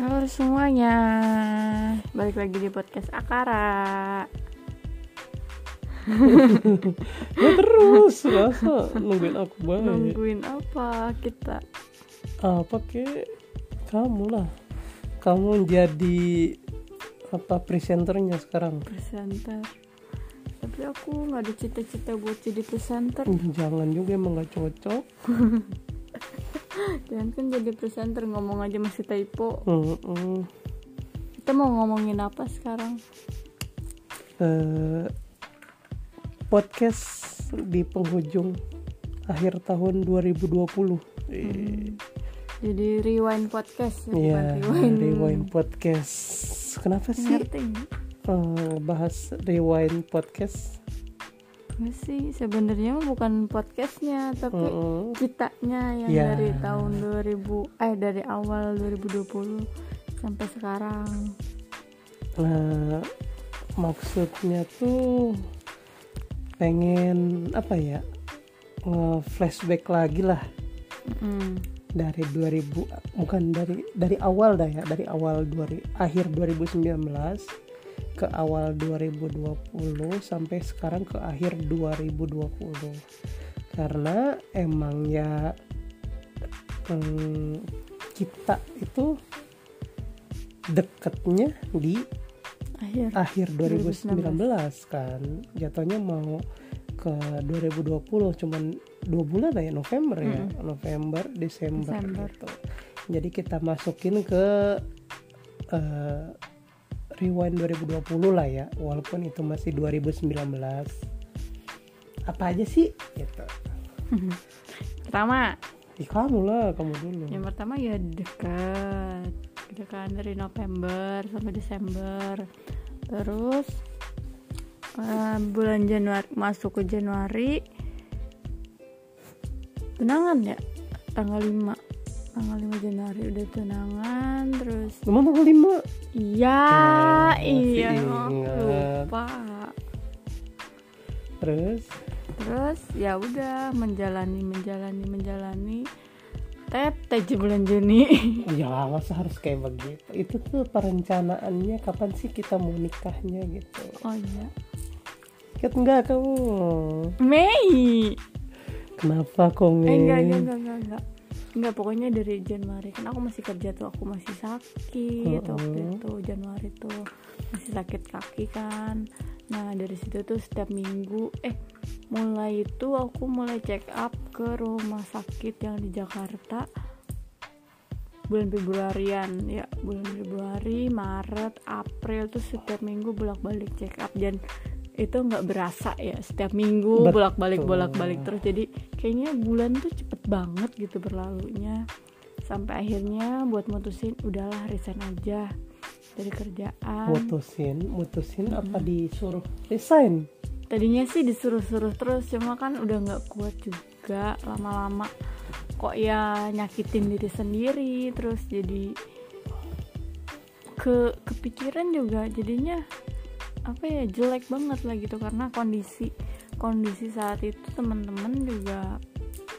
Halo semuanya, balik lagi di podcast Akara. ya terus rasa nungguin aku banget Nungguin apa kita? apa ke kamu lah kamu jadi apa presenternya sekarang Presenter. Tapi aku nggak ada cita-cita buat jadi presenter. jangan juga emang gak cocok Jangan kan jadi presenter ngomong aja masih typo. Mm-mm. Kita mau ngomongin apa sekarang? Eh, podcast di penghujung akhir tahun 2020 Eh, Jadi rewind podcast ya, bukan rewind. rewind podcast. Kenapa sih Ngerti eh, bahas rewind podcast? Nggak sih, sebenarnya bukan podcastnya, tapi Mm-mm. kitanya yang Ya. dari tahun 2000 eh dari awal 2020 sampai sekarang Nah, maksudnya tuh pengen apa ya? flashback lagi lah Mm. dari 2000 bukan dari dari awal dah ya, dari awal 2000 akhir 2019 ke awal 2020 sampai sekarang ke akhir 2020. Karena emang ya hmm, kita itu deketnya di akhir akhir 2019 kan. Jatuhnya mau ke 2020 cuman dua bulan lah ya November ya. November Desember, Desember. gitu. Jadi kita masukin ke eh, rewind 2020 lah ya walaupun itu masih 2019 apa aja sih? Gitu. Pertama Ih, kamu lah kamu dulu. yang pertama ya dekat. Gitu kan dari November sampai Desember. Terus eh, bulan Januari masuk ke Januari. Tunangan ya? Tanggal 5 tanggal 5 Januari udah tunangan terus Emang tanggal 5 iya iya. lupa. Terus? Terus ya udah menjalani menjalani menjalani. Tep aja bulan Juni Ya masa harus kayak begitu? Itu tuh perencanaannya Kapan sih kita mau nikahnya gitu? Oh iya. Ingat enggak kamu? Mei. Kenapa kok eh, enggak enggak enggak enggak enggak enggak pokoknya dari Januari. Kan aku masih kerja tuh aku masih sakit Mm-mm. waktu itu Januari tuh. Masih sakit kaki kan. Nah dari situ tuh setiap minggu eh mulai itu aku mulai check up ke rumah sakit yang di Jakarta. Bulan Februarian ya bulan Februari Maret April tuh setiap minggu bolak balik check up. Dan itu nggak berasa ya setiap minggu Betul. bolak balik bolak balik terus. Jadi kayaknya bulan tuh cepet banget gitu berlalunya. Sampai akhirnya buat mutusin udahlah resign aja dari kerjaan. Mutusin Mutusin apa disuruh resign? Tadinya sih disuruh-suruh terus cuma kan udah nggak kuat juga lama-lama kok ya nyakitin diri sendiri terus jadi ke kepikiran juga jadinya apa ya jelek banget lah gitu. Karena kondisi kondisi saat itu teman-teman juga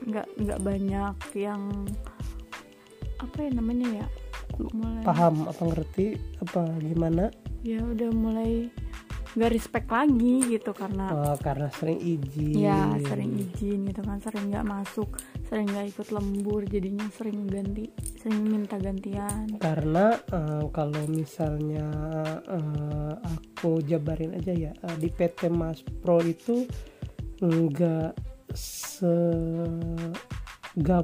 nggak nggak banyak yang apa ya namanya ya mulai Paham apa ngerti Apa gimana? Ya udah mulai nggak respect lagi gitu karena Oh, Karena sering izin. Ya sering izin gitu kan sering nggak masuk sering nggak ikut lembur jadinya sering ganti sering minta gantian. Karena eh, kalau misalnya eh, aku jabarin aja ya eh, di PT Mas Pro itu enggak segampang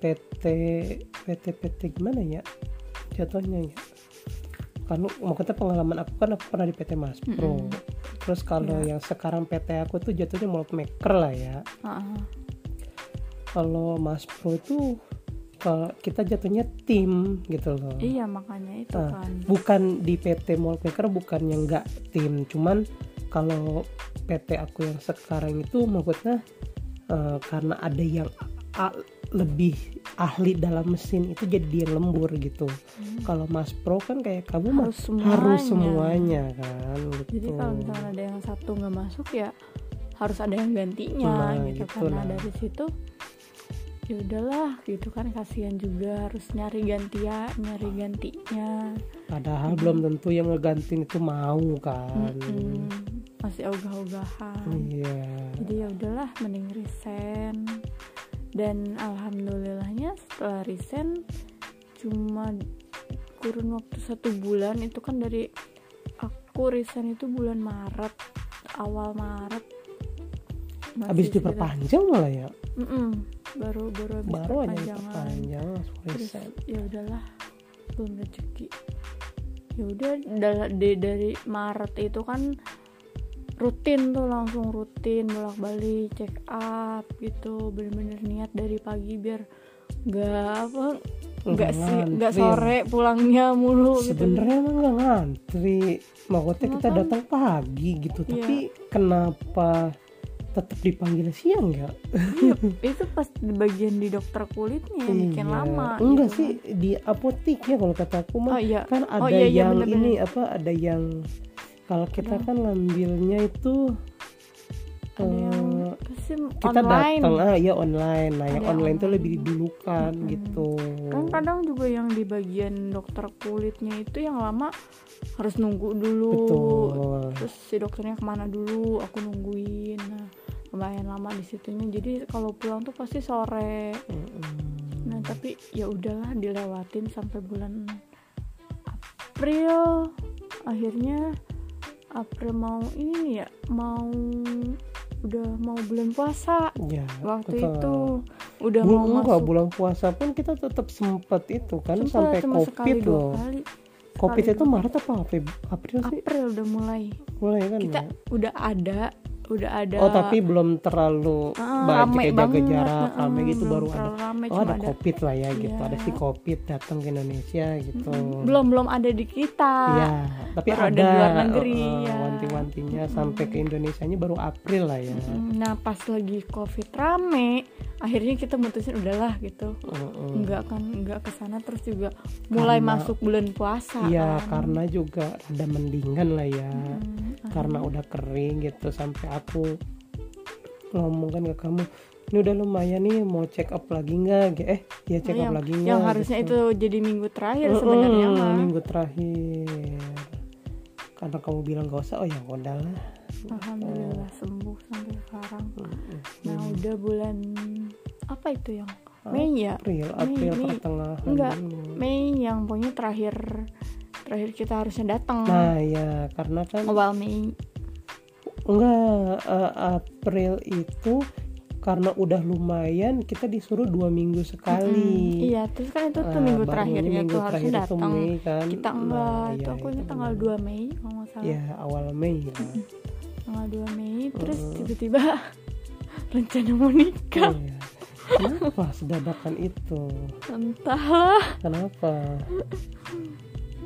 PT PT PT gimana ya jatuhnya ya. Kalau maksudnya pengalaman aku kan aku pernah di PT Mas Pro. Mm-mm. terus kalau yang sekarang PT aku tuh jatuhnya malt maker lah ya. Heeh. Kalau Mas Pro itu kalau kita jatuhnya tim gitu loh. Iya makanya itu Nah, kan. bukan di PT Mall Maker bukan yang enggak tim. Cuman kalau PT aku yang sekarang itu maksudnya eh, karena ada yang a- lebih ahli dalam mesin itu jadi dia lembur gitu. Kalau Mas Pro kan kayak kamu mah Harus semuanya. harus semuanya kan gitu. jadi kalau misalnya ada yang satu nggak masuk ya harus ada yang gantinya Nah, gitu gitu karena lah. dari situ ya udahlah gitu kan kasihan juga harus nyari gantian nyari gantinya. Padahal belum tentu yang ngegantiin itu mau kan. Mm-mm. masih ogah-ogahan. Iya. Jadi ya udahlah mending resign. Dan alhamdulillahnya setelah resign cuma kurun waktu satu bulan itu kan dari aku resign itu bulan Maret awal Maret. Habis diperpanjang malah ya? Mm-mm. Baru baru habis baru aja perpanjangan. langsung terus ya udahlah belum rezeki. Ya udah di- dari Maret itu kan rutin tuh langsung rutin bolak balik check up gitu bener-bener niat dari pagi biar nggak apa nggak sih nggak sore pulangnya mulu gitu. Sebenarnya emang nggak ngantri. Maksudnya kita datang pagi gitu Iya. tapi kenapa tetap dipanggil siang ya itu pas di bagian di dokter kulitnya yang bikin Iya. lama enggak gitu sih di apoteknya kalau kata aku mah oh iya kan ada Oh, iya, iya, yang bener-bener. ini apa ada yang kalau kita kan ngambilnya itu eh, pasti kita online. datang ah ya online. Nah yang yang online tuh online. lebih didulukan Mm-mm. gitu. Kan kadang juga yang di bagian dokter kulitnya itu yang lama harus nunggu dulu. Betul. Terus si dokternya ke mana dulu aku nungguin. Nah lumayan lama di situnya. Jadi kalau pulang tuh pasti sore. Mm-mm. nah tapi ya udahlah dilewatin sampai bulan April. Akhirnya April mau ini ya mau udah mau bulan puasa. Ya waktu betul. itu udah Bu- mau enggak, masuk. bulan puasa pun kita tetap sempat itu kan Sumpah, sampai covid loh. kali. covid itu maret apa? Feb- april sih? April udah mulai. Mulai kan kita ya? udah ada udah ada oh tapi belum terlalu Ah, banyak jaga banget. jarak ah, rame gitu baru ada. rame, oh ada covid lah ya gitu. Iya. ada si covid datang ke Indonesia gitu. Belum belum ada di kita. Iya, tapi Baru ada, ada di luar negeri, uh, ya. wanti-wantinya sampai ke Indonesianya baru April lah ya. Mm, nah pas lagi covid rame akhirnya kita mutusin udahlah gitu Mm-mm. nggak kan nggak ke sana terus juga mulai Karena- masuk bulan puasa Iya, kan. karena juga ada mendingan lah ya. Mm, Karena udah kering gitu sampai aku ngomong kan ke kamu, ini udah lumayan nih mau check up lagi nggak? Eh, ya check Oh, up yang, lagi nggak? yang harusnya gitu. itu jadi minggu terakhir Mm-mm, sebenarnya mah minggu terakhir. Karena kamu bilang gak usah, oh ya udah lah. alhamdulillah sembuh sampai sekarang Mm-mm. nah udah bulan apa itu yang Mei ya April, April Mei. pertengahan. Enggak. Mei yang pokoknya terakhir terakhir kita harusnya datang Nah ya karena kan awal Mei enggak eh, April itu karena udah lumayan kita disuruh dua minggu sekali. Mm-mm. iya terus kan itu tuh Nah, minggu baru terakhirnya minggu tuh terakhir harusnya itu datang Mei kan. kita enggak Nah, itu iya, aku itu tanggal benar. 2 Mei kalau nggak salah Ya awal Mei lah. tanggal 2 Mei terus Mm. tiba-tiba rencana mau nikah Iya. Kenapa sedadakan itu? entahlah Kenapa?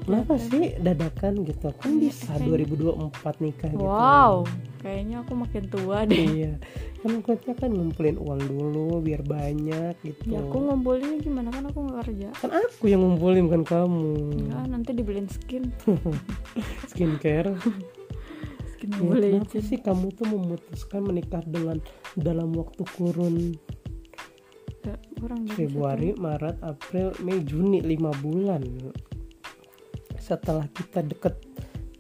Kenapa sih dadakan gitu? Kan bisa 2024 nikah gitu. wow kayaknya aku makin tua deh Iya. Kan kuatnya kan ngumpulin uang dulu biar banyak gitu. ya aku ngumpulinnya gimana kan aku nggak kerja Kan aku yang ngumpulin kan kamu. enggak nanti dibeliin skin Skincare. skin Ya, boleh kenapa sih kamu tuh memutuskan menikah dengan dalam waktu kurun kurang dari Februari, Maret, April, Mei, Juni 5 bulan. Setelah kita deket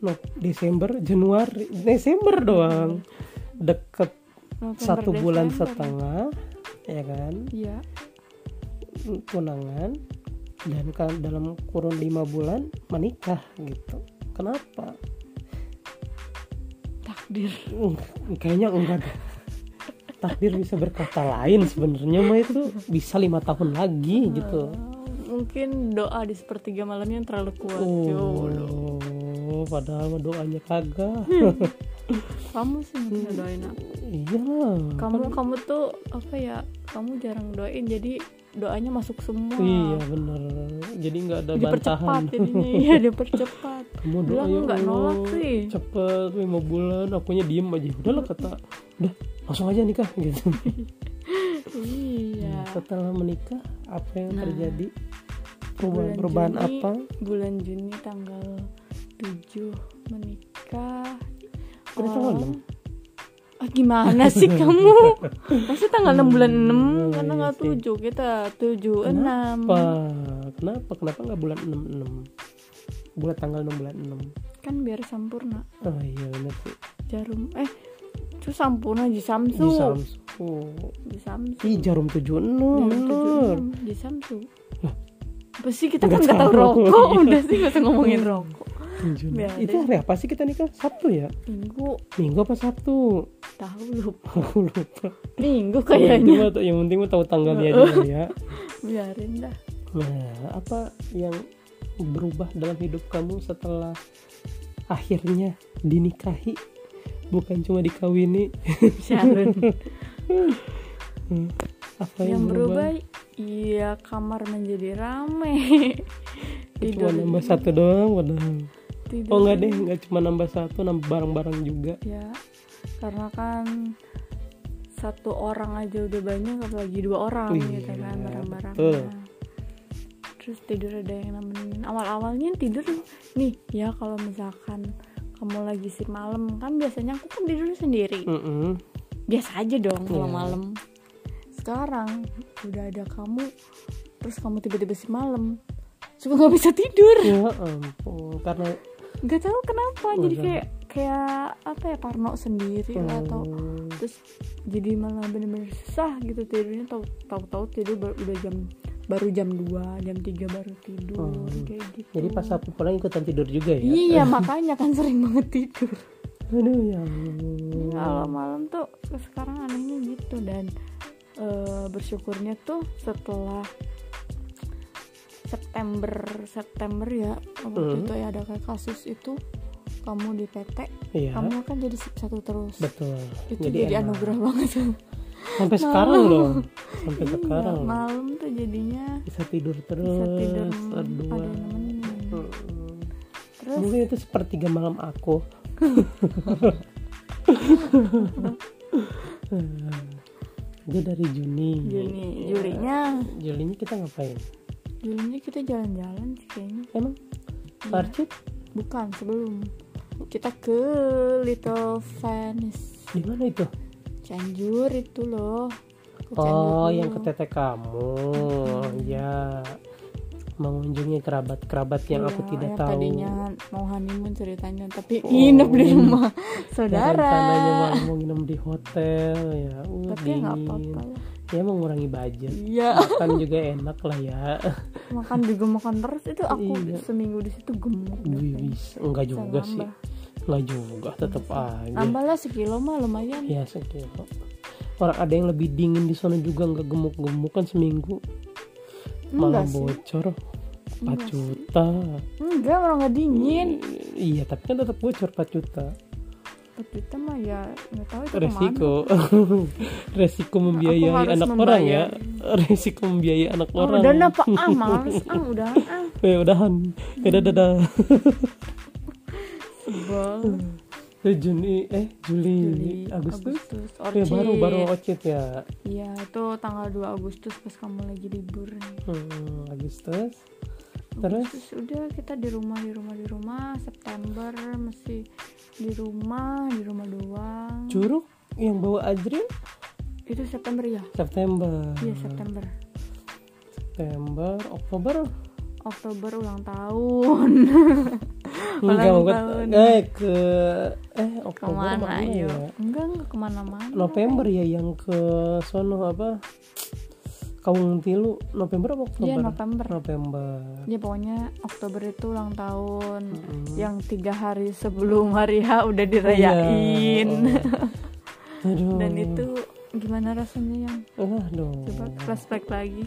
no, Desember, Januari, Desember doang. Deket November, satu bulan Desember. setengah ya kan? Iya. Tunangan dan kan dalam kurun lima bulan menikah gitu. Kenapa? Takdir. Kayaknya enggak takdir bisa berkata lain sebenarnya mah itu bisa lima tahun lagi gitu. Eh, mungkin doa di sepertiga malamnya yang terlalu kuat. Yolo. Oh padahal doanya kagak. Kamu sih bisa doain aku iya kamu kamu tuh apa ya kamu jarang doain jadi doanya masuk semua. Iya bener. Jadi nggak ada dipercepat bantahan. jadinya. Iya dipercepat. Kamu doa Bilang ya nggak nolak sih. cepet lima bulan akunya diem aja. Udahlah kata. Udah langsung aja nikah gitu. Iya. Setelah menikah apa yang Nah, terjadi? bulan perubahan-perubahan Juni- apa? bulan Juni tanggal 7 menikah Udah tanggal Oh. enam? ah, gimana sih kamu masih tanggal 6 bulan 6 Hmm, karena iya nggak sih. tujuh kita tujuh enam Kenapa? Kenapa? Kenapa nggak bulan 66? Bulan tanggal 6 bulan 6. kan biar sempurna Oh iya benar sih. jarum eh itu sampurna di Samsu Di Samsu. di Samsu Ih, jarum 76 Jarum bener. 76 di Samsu Lah. apa sih kita Nggak kan nggak tahu tahu. rokok Iya. udah sih nggak usah ngomongin rokok Juni. Itu hari apa sih kita nikah? Sabtu ya? minggu Minggu apa Sabtu? tahu lupa Aku lupa. minggu Yang penting kayaknya Yang penting mah tahu tanggalnya aja ya. biarin dah Nah, apa yang berubah dalam hidup kamu setelah akhirnya dinikahi? Bukan cuma dikawini. Sharon Apa yang berubah iya kamar menjadi rame Cuma nambah satu doang padahal. Tidur Oh enggak deh, enggak cuma nambah satu, nambah barang-barang juga. ya karena kan satu orang aja udah banyak apalagi dua orang Iya, gitu kan betul. barang-barangnya terus tidur ada yang nemenin awal-awalnya tidur nih ya kalau misalkan kamu lagi sip malam kan biasanya aku kan tidur sendiri Mm-mm. biasa aja dong kalau Iya. malam sekarang udah ada kamu terus kamu tiba-tiba sip malam suka nggak bisa tidur Ya ampun, karena nggak tahu kenapa jadi Udah. kayak kayak apa ya parno sendiri lah atau terus jadi malah bener-bener susah gitu tidurnya tahu tahu tahu tidur baru, udah jam baru jam 2 jam 3 baru tidur Hmm. kayak gitu jadi pas aku pulang ikutan tidur juga ya. iya makanya kan sering banget tidur Aduh ya. ampun. kalau malam tuh sekarang anehnya gitu dan eh, bersyukurnya tuh setelah September September ya waktu Hmm. itu ya ada kayak kasus itu kamu di PT Iya, kamu kan jadi sip satu terus betul. itu jadi, enak. anugerah banget Sampai sekarang loh. Sampai Iya, sekarang malam tuh jadinya Bisa tidur terus. bisa tidur berdua. ada Hmm. terus Mungkin itu sepertiga malam aku. Dia dari Juni. Juni Iya. Julinya Julinya kita ngapain? Julinya kita jalan-jalan sih kayaknya Emang? Iya. Parcit? bukan sebelum kita ke Little Venice Di mana itu? Cianjur itu loh Ke Oh, yang ke tete kamu. Ya. Mengunjungi kerabat-kerabat yang aku Iya, tidak yang tahu. tadinya mau honeymoon ceritanya tapi Oh, nginep di rumah Ya, saudara rencananya mau, nginep di hotel ya. Uh, tapi ya nggak apa-apa lah Ya mengurangi budget. iya Makan juga enak lah ya. makan juga makan terus itu aku Iya. seminggu di situ gemuk bisa. Enggak Bisa juga sih. nambah. Enggak juga, tetap aja. nambah lah sekilo mah lumayan Ya sekilo. Orang ada yang lebih dingin di sana juga nggak gemuk-gemuk kan seminggu. Malah enggak sih bocor 4 Enggak sih. juta. enggak orang nggak dingin Iya, tapi kan tetap bocor 4 juta. Tapi kita mah ya nggak tahu itu Resiko. Resiko membiayai anak orang ya. membayar. Resiko membiayai anak oh, orang. udah apa ah males ah udah ah Eh, udahan. Dadah dadah. sebel Eh, Juni eh Juli, Juli Agustus. Agustus Ya baru baru ocit ya. iya itu tanggal 2 Agustus pas kamu lagi libur Hmm, Agustus. Terus? Agustus udah kita di rumah di rumah di rumah. September masih di rumah di rumah doang. Curug yang bawa Ajrin itu September ya September. iya September. September, Oktober. Oktober ulang tahun. Enggak, tahun. Eh ke eh Oktober ke mana ya? enggak enggak ke mana-mana. November ya yang ke sono apa? Kaung Tilu November apa Oktober? iya November November. ya pokoknya Oktober itu ulang tahun Mm-mm. yang tiga hari sebelum hari H udah dirayain Iya. Aduh. dan itu gimana rasanya yang Aduh. coba flashback lagi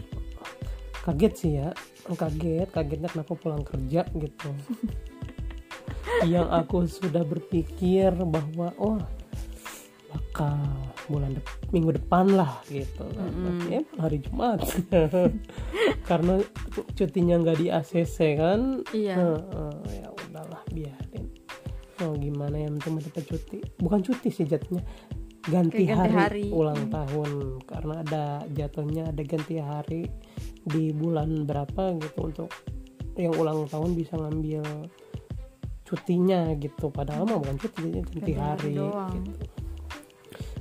kaget sih ya kaget kagetnya kenapa pulang kerja gitu yang aku sudah berpikir bahwa oh bakal bulan dep- minggu depan lah gitu Mm-mm. ya hari Jumat karena cutinya nggak di ACC kan iya Heeh, ya udahlah biarin mau gimana yang penting dapat cuti bukan cuti sih jatuhnya ganti, ganti hari, hari. ulang Hmm. tahun karena ada jatuhnya ada ganti hari di bulan berapa gitu untuk yang ulang tahun bisa ngambil cutinya gitu padahal mah bukan cuti ganti Ganti hari hari doang. gitu.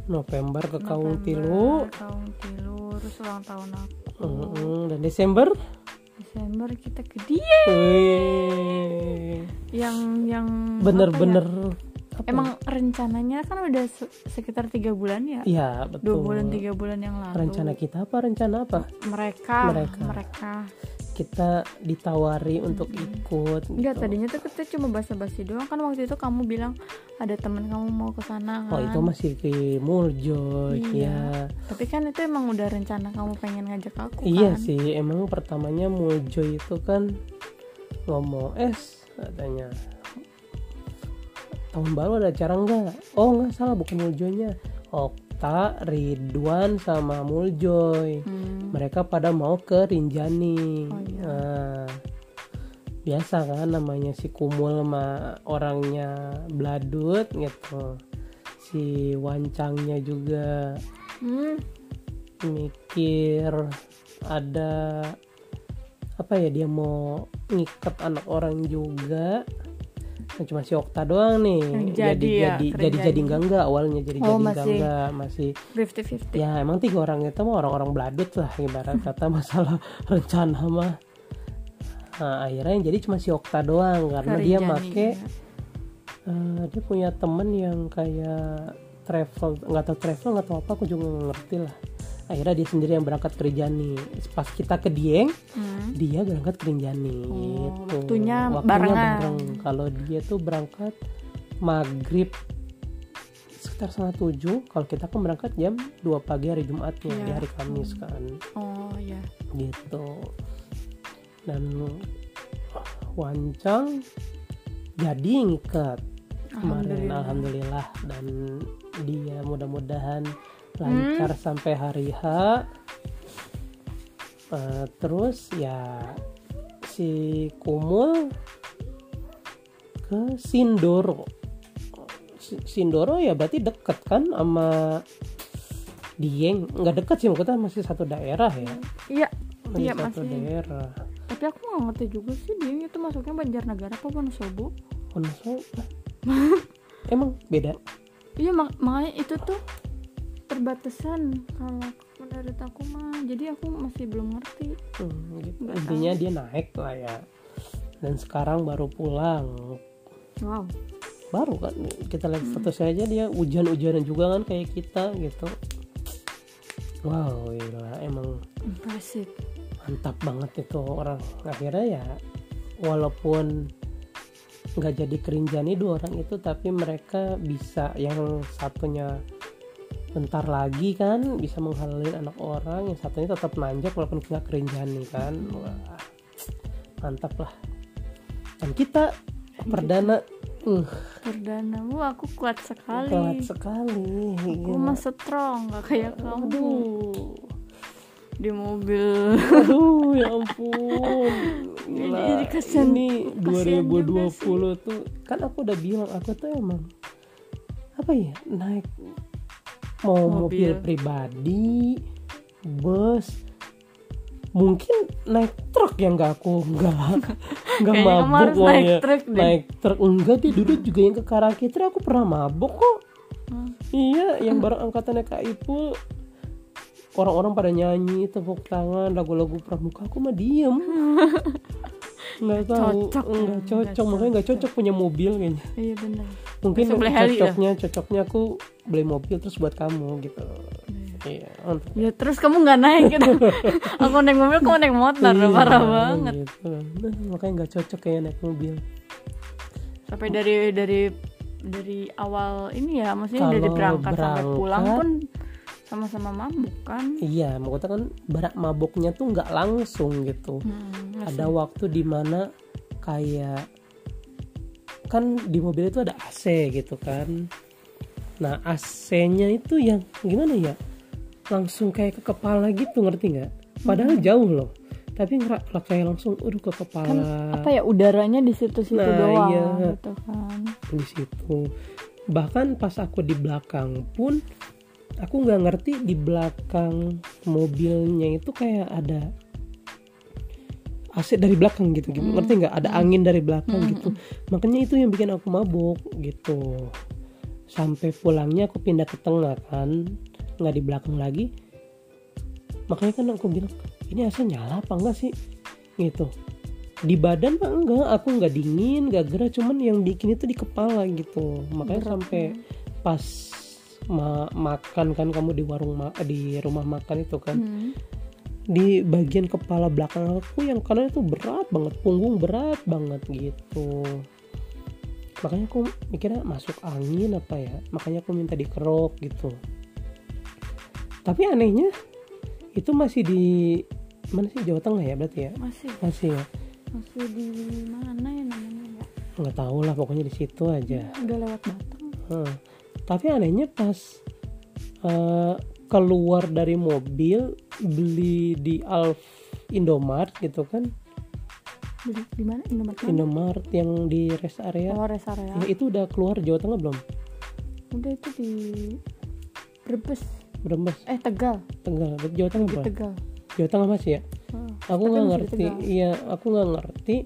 November ke Kaung Tilu. Kaung Tilu Agustus ulang tahun aku. Mm-mm. dan Desember? Desember kita ke dia. Yang yang apa bener-bener ya, apa? Emang rencananya kan udah se- sekitar tiga bulan ya? Ya dua betul. bulan tiga bulan yang lalu. Rencana kita apa? Rencana apa? Mereka Mereka. mereka kita ditawari untuk ikut Enggak gitu. tadinya tuh kita cuma basa-basi doang. Kan waktu itu kamu bilang ada teman kamu mau ke sana kan. oh itu masih di Muljo Iya. ya. Tapi kan itu emang udah rencana kamu pengen ngajak aku iya kan. sih emang pertamanya Muljo itu kan ngomong es katanya. Tahun baru ada acara enggak oh nggak salah bukan Muljonya Okta Ridwan sama Muljoy. Hmm, mereka pada mau ke Rinjani. Oh, iya. Nah, biasa kan namanya si Kumul sama orangnya Bladut gitu. Si Wancangnya juga. Hmm, mikir ada apa ya dia mau ngikat anak orang juga cuma si Okta doang nih jadi jadi ya, jadi jadi jadi. jadi enggak enggak awalnya jadi Oh, jadi enggak masih. enggak masih fifty fifty ya emang tiga orang itu mah orang-orang beladut lah ibarat kata masalah rencana mah nah, akhirnya yang jadi cuma si Okta doang karena dia make eh, dia punya temen yang kayak travel nggak tahu travel nggak tahu apa aku juga ngerti lah akhirnya dia sendiri yang berangkat ke Rinjani pas kita ke Dieng hmm. dia berangkat ke Rinjani Oh, gitu. waktunya barengan. bareng. Kalau dia tuh berangkat maghrib sekitar setengah tujuh. Kalau kita kan berangkat jam 2 pagi hari Jumatnya Iya. di hari Kamis kan. Oh ya gitu. Dan Wancang jadi ngikat kemarin. Alhamdulillah. Dan dia mudah-mudahan lancar sampai hari H. Eh, terus ya si Kumul ke Sindoro. Si- Sindoro ya berarti deket kan sama Dieng? Nggak deket sih maksudnya masih satu daerah ya? Iya masih iya satu masih. daerah. Tapi aku nggak ngerti juga sih dia itu masuknya Banjarnegara apa Wonosobo? Wonosobo. Emang beda? Iya mak makanya itu tuh perbatasan kalau menurut aku mah. Jadi aku masih belum ngerti. Hmm, gitu. Intinya dia naik lah ya. Dan sekarang baru pulang. Wow. Baru kan kita lihat foto saya aja dia hujan-hujanan juga kan kayak kita gitu. Wow gila emang impresif mantap banget itu orang. Akhirnya ya walaupun nggak jadi kerinjani dua orang itu tapi mereka bisa. Yang satunya bentar lagi kan bisa menghalalin anak orang yang satunya tetap nanjak walaupun nggak kerinjani kan. Wah mantap lah. Dan kita perdana. Uh. Perdana wah aku kuat sekali. Kuat sekali. Aku Gila. mah strong gak kayak kamu. Aduh di mobil. Aduh ya ampun. Gila. Jadi kasihan- Ini kasihan juga 2020 tuh Kan aku udah bilang Aku tuh emang Apa ya Naik Mau mobil, Mobil. pribadi Bus Mungkin naik truk yang gak aku Gak Gak Kayaknya kamu mabuk harus naik truk deh. Naik truk Enggak dia dulu juga yang ke Karangkitra Aku pernah mabuk kok Hmm. Iya, yang bareng angkatannya Kak Ipul orang-orang pada nyanyi tepuk tangan lagu-lagu pramuka aku mah diem nggak tahu Cocok. nggak Nggak cocok. makanya nggak cocok. punya mobil kayaknya. Iya benar. Mungkin heli dah. cocoknya cocoknya aku beli mobil terus buat kamu gitu. Iya. Mantap. ya terus kamu nggak naik gitu. Aku naik mobil kamu naik motor. Iya, parah banget. Gitu. Nah, makanya nggak cocok kayak naik mobil. Sampai dari dari dari awal ini ya maksudnya dari Kalau berangkat sampai pulang berangkat- pun sama-sama mabuk kan? Iya maksudnya kan berak maboknya tuh nggak langsung gitu. Hmm, nggak ada waktu di mana kayak kan di mobil itu ada AC gitu kan. Nah AC-nya itu yang gimana ya? Langsung kayak ke kepala gitu ngerti nggak? Padahal jauh loh. Tapi ngera- lah kayak langsung udah ke kepala. Kan apa ya udaranya di situ-situ Nah, doang iya. gitu kan. Di situ. Bahkan pas aku di belakang pun aku nggak ngerti di belakang mobilnya itu kayak ada AC dari belakang gitu, gitu. ngerti nggak? Ada angin dari belakang gitu. makanya itu yang bikin aku mabuk gitu. Sampai pulangnya aku pindah ke tengah kan nggak di belakang lagi. Makanya kan aku bilang ini AC nyala apa enggak sih? Gitu. Di badan mah enggak aku nggak dingin nggak gerah cuman yang bikin itu di kepala gitu. Makanya Berat, sampai pas ma- makan kan kamu di warung ma- di rumah makan itu kan. Hmm. di bagian kepala belakang aku yang kanan itu berat banget punggung berat banget gitu. Makanya aku mikirnya masuk angin apa ya makanya aku minta dikerok gitu. Tapi anehnya itu masih di mana sih Jawa Tengah ya berarti ya? Masih. Masih ya? Masih di mana ya namanya ya? Nggak tahu lah pokoknya di situ aja. Udah lewat Batang Hmm. Tapi anehnya pas eh, keluar dari mobil beli di Alf Indomart gitu kan. Beli di mana? Indomaret mana? Indomart yang di rest area. Oh rest area. Ya, itu udah keluar Jawa Tengah belum? Udah itu di Brebes. Brebes. Eh Tegal. Tegal. Jawa Tengah di Tegal. Jawa Tengah masih ya? Oh. aku nggak ngerti. Iya aku nggak ngerti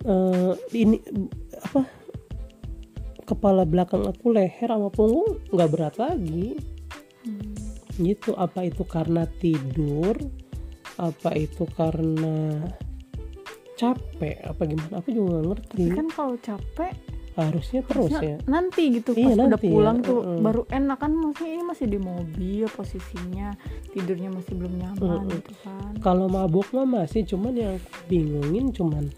eh ini apa kepala belakang aku leher sama punggung nggak berat lagi Hmm. gitu apa itu karena tidur apa itu karena capek apa gimana aku juga nggak ngerti tapi kan kalau capek harusnya terus harusnya ya nanti gitu Iya, pas udah nanti ya, pulang tuh mm-mm. baru enak kan maksudnya ini masih di mobil posisinya tidurnya masih belum nyaman Mm-mm. gitu kan kalau mabuk mah masih cuman yang bingungin cuman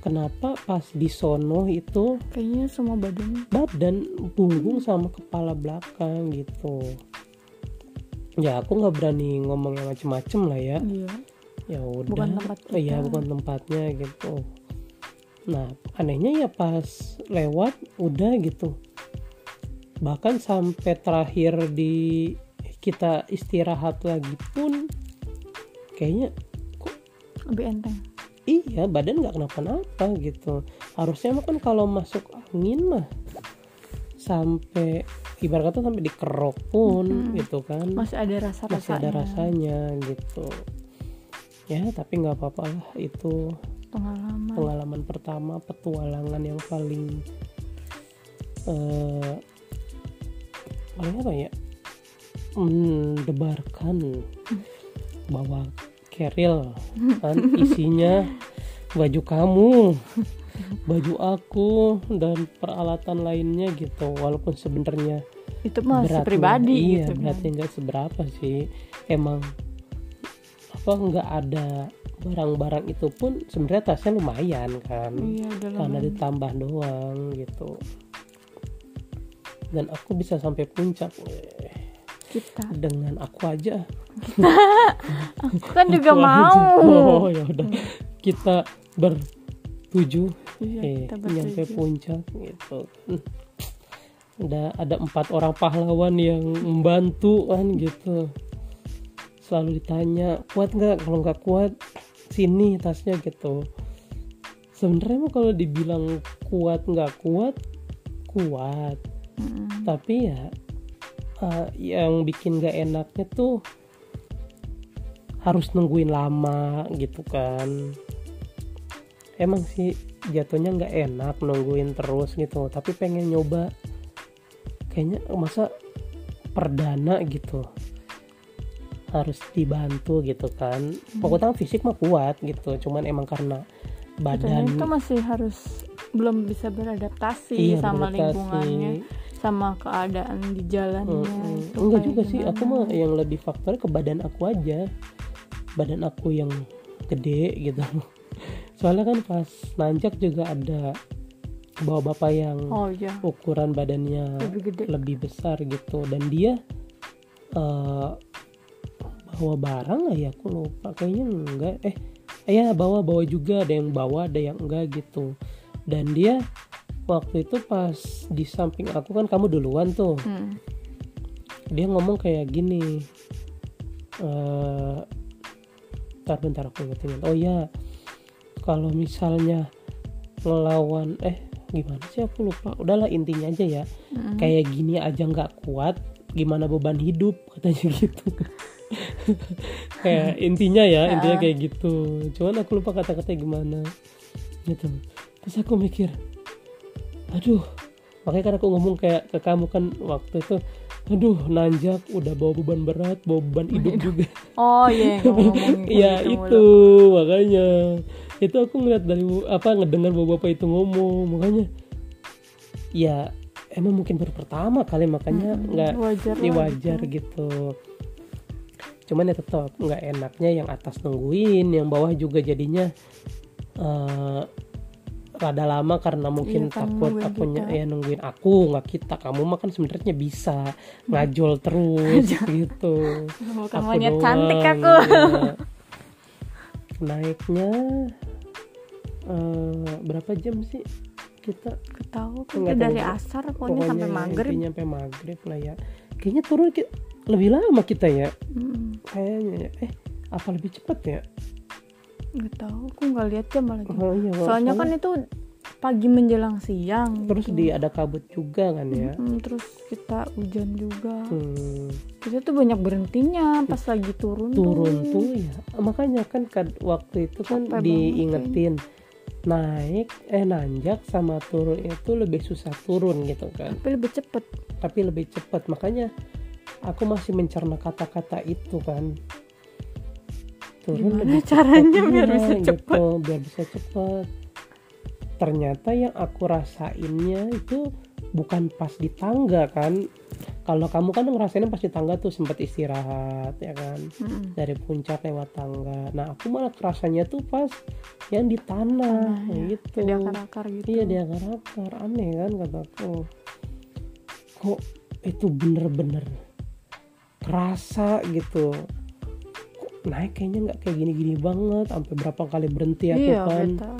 kenapa pas di sono itu kayaknya semua badan badan punggung sama kepala belakang gitu. Ya aku nggak berani ngomong yang macem-macem lah ya. Iya. Ya udah. Bukan tempat kita. iya bukan tempatnya gitu. Nah anehnya ya pas lewat udah gitu. Bahkan sampai terakhir di kita istirahat lagi pun kayaknya kok lebih enteng iya badan nggak kenapa-napa gitu. Harusnya mah kan kalau masuk angin mah sampai ibarat kata sampai dikerok pun Mm-mm. gitu kan. Masih ada rasa masih ada rasanya gitu. Ya tapi nggak apa-apa lah itu pengalaman. pengalaman pertama petualangan yang paling eh paling apa ya? Mendebarkan bahwa keril kan isinya baju kamu baju aku dan peralatan lainnya gitu. Walaupun sebenarnya itu masih beratnya- pribadi iya gitu kan. beratnya nggak seberapa sih. Emang apa nggak ada barang-barang itu pun sebenarnya tasnya lumayan kan. Iya karena ditambah doang gitu. Dan aku bisa sampai puncak eh, kita. Dengan aku aja. Aku kan juga Aku aja. mau. Oh ya udah. Kita bertujuh iya eh, kita nyampe bertujuh puncak gitu. Hmm. udah ada empat orang pahlawan yang membantu kan gitu. Selalu ditanya kuat nggak? Kalau nggak kuat sini tasnya gitu. Sebenarnya mah kalau dibilang kuat nggak kuat kuat. Mm-mm. tapi ya eh, yang bikin gak enaknya tuh harus nungguin lama gitu kan. Emang sih jatuhnya nggak enak nungguin terus gitu tapi pengen nyoba. Kayaknya masa perdana gitu harus dibantu gitu kan. Pokoknya fisik mah kuat gitu cuman emang karena badan itu masih harus belum bisa beradaptasi iya, sama beradaptasi. lingkungannya sama keadaan di jalannya Mm-mm. itu enggak juga sih aku mah yang lebih faktor ke badan aku aja. Badan aku yang gede gitu. Soalnya kan pas nanjak juga ada bawa bapak yang oh iya. ukuran badannya lebih gede. lebih besar gitu. Dan dia eh, bawa barang lah ya? Aku lupa. Kayaknya enggak eh ya bawa bawa juga. Ada yang bawa ada yang enggak gitu. Dan dia waktu itu pas di samping aku kan kamu duluan tuh. Hmm. dia ngomong kayak gini eh bentar bentar aku ingetin. Oh ya kalau misalnya ngelawan eh gimana sih aku lupa. Udahlah intinya aja ya. Mm-mm. kayak gini aja nggak kuat gimana beban hidup katanya gitu. Kayak intinya ya intinya kayak gitu. Cuman aku lupa kata-kata gimana gitu. Terus aku mikir aduh makanya kan aku ngomong kayak ke kamu kan waktu itu aduh nanjak udah bawa beban berat bawa beban hidup juga. Oh iya yang ngomongin Iya itu mulu. makanya. Itu aku ngeliat dari apa ngedengar bapak-bapak itu ngomong makanya. Ya emang mungkin baru pertama kali makanya nggak wajar ini lah wajar gitu. gitu. Cuman ya tetap nggak enaknya yang atas nungguin yang bawah juga jadinya eh rada lama karena mungkin Iya takut akunya kita. ya nungguin aku nggak kita. Kamu mah kan sebenarnya bisa ngajol terus gitu. Bukan Aku doang, cantik aku. iya. naiknya eh, berapa jam sih kita? Ketahu kan dari tahu. asar pokoknya sampai maghrib. sampai maghrib lah ya. Kayaknya turun lebih lama kita ya. Mm, kayaknya ya. eh apa lebih cepat ya nggak tahu aku nggak lihat jam lagi oh, iya, soalnya kan itu pagi menjelang siang terus gitu. di ada kabut juga kan ya? Mm, terus kita hujan juga. Hmm, kita tuh banyak berhentinya pas lagi turun turun tuh ya. Makanya kan waktu itu kan Capek banget, diingetin naik eh nanjak sama turun itu lebih susah turun gitu kan. Tapi lebih cepet. Tapi lebih cepat makanya aku masih mencerna kata-kata itu kan Gimana lebih caranya cepat, biar iya, bisa gitu, cepet? biar bisa cepat ternyata yang aku rasainnya itu bukan pas di tangga kan kalau kamu kan ngerasainnya pas di tangga tuh sempat istirahat ya kan Mm-mm. dari puncak lewat tangga nah aku malah kerasanya tuh pas yang di tanah ya. gitu di akar-akar gitu Iya dia akar aneh kan kataku. Kok itu bener-bener kerasa gitu. Naik kayaknya nggak kayak gini-gini banget. Sampai berapa kali berhenti aku iya kan. beta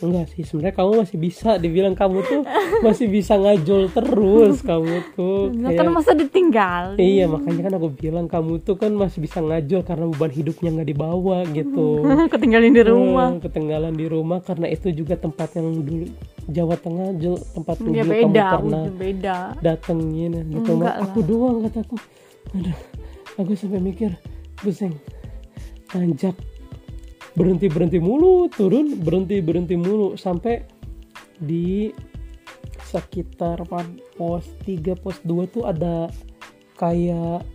Enggak sih sebenarnya kamu masih bisa dibilang kamu tuh masih bisa ngajol terus kamu tuh. Nah, Kayak- kan masa ditinggalin Iya makanya kan aku bilang kamu tuh kan masih bisa ngajol karena beban hidupnya nggak dibawa gitu. ketinggalin di rumah Hmm, ketinggalan di rumah karena itu juga tempat yang dulu Jawa Tengah jo- tempat dulu ya kamu beda pernah udah beda datengin gitu aku doang kataku aduh aku sampai mikir buseng nanjak berhenti berhenti mulu turun berhenti berhenti mulu sampai di sekitar pos 3 pos 2 tuh ada kayak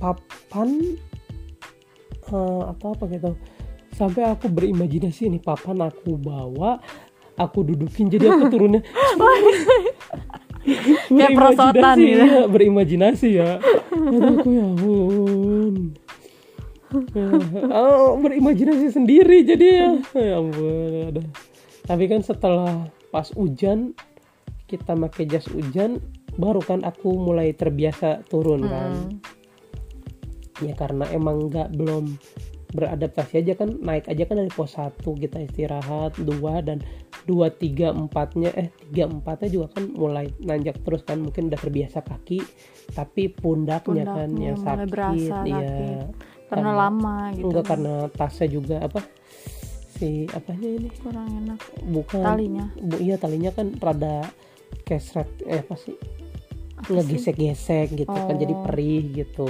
papan eh, atau apa gitu. Sampai aku berimajinasi ini papan aku bawa aku dudukin jadi aku turunnya Kayak perosotan Berimajinasi, gitu. ya, berimajinasi ya aku ya ampun Ya, oh, berimajinasi sendiri jadi ya ya ampun aduh. tapi kan setelah pas hujan kita pakai jas hujan baru kan aku mulai terbiasa turun kan Mm. ya karena emang nggak belum beradaptasi aja kan naik aja kan dari pos 1 kita istirahat dua dan dua tiga empatnya eh tiga empatnya juga kan mulai nanjak terus kan mungkin udah terbiasa kaki tapi pundaknya, kan Pundaknya yang mulai sakit berasa ya sakit. karena Karena- lama gitu. enggak karena tasnya juga apa si apanya ini? Kurang enak. Bukan. Talinya. Bu iya talinya kan rada kesret eh apa sih? Ngegesek-gesek gitu kan jadi Oh. perih gitu.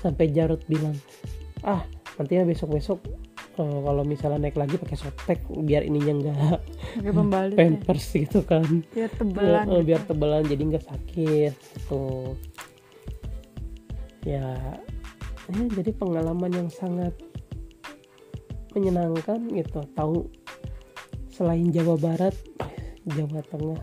Sampai Jarut bilang ah nanti ya besok-besok eh, kalau misalnya naik lagi pakai sotek biar ininya enggak pakai pembalut ya. pampers gitu kan biar tebelan Eh, eh, gitu. biar tebalan jadi nggak sakit gitu ya ya jadi pengalaman yang sangat menyenangkan gitu tahu selain Jawa Barat Jawa Tengah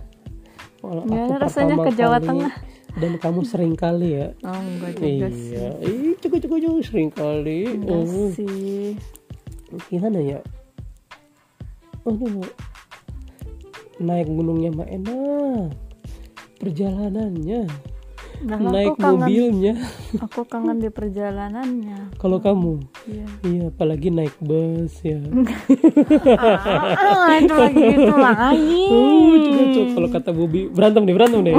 aku rasanya ke Jawa kali- Tengah? Dan kamu sering kali ya? Oh enggak juga sih. Iya ih cukup cukup cukup sering kali. Enggak Oh, sih. Gimana ya? Aduh naik gunungnya mah enak perjalanannya nah, naik aku kangen mobilnya. aku kangen di perjalanannya. Kalau kamu? Iya. Iya apalagi naik bus ya. Ah, itu lagi Oh, juga cok kalau kata Bobi berantem nih berantem nih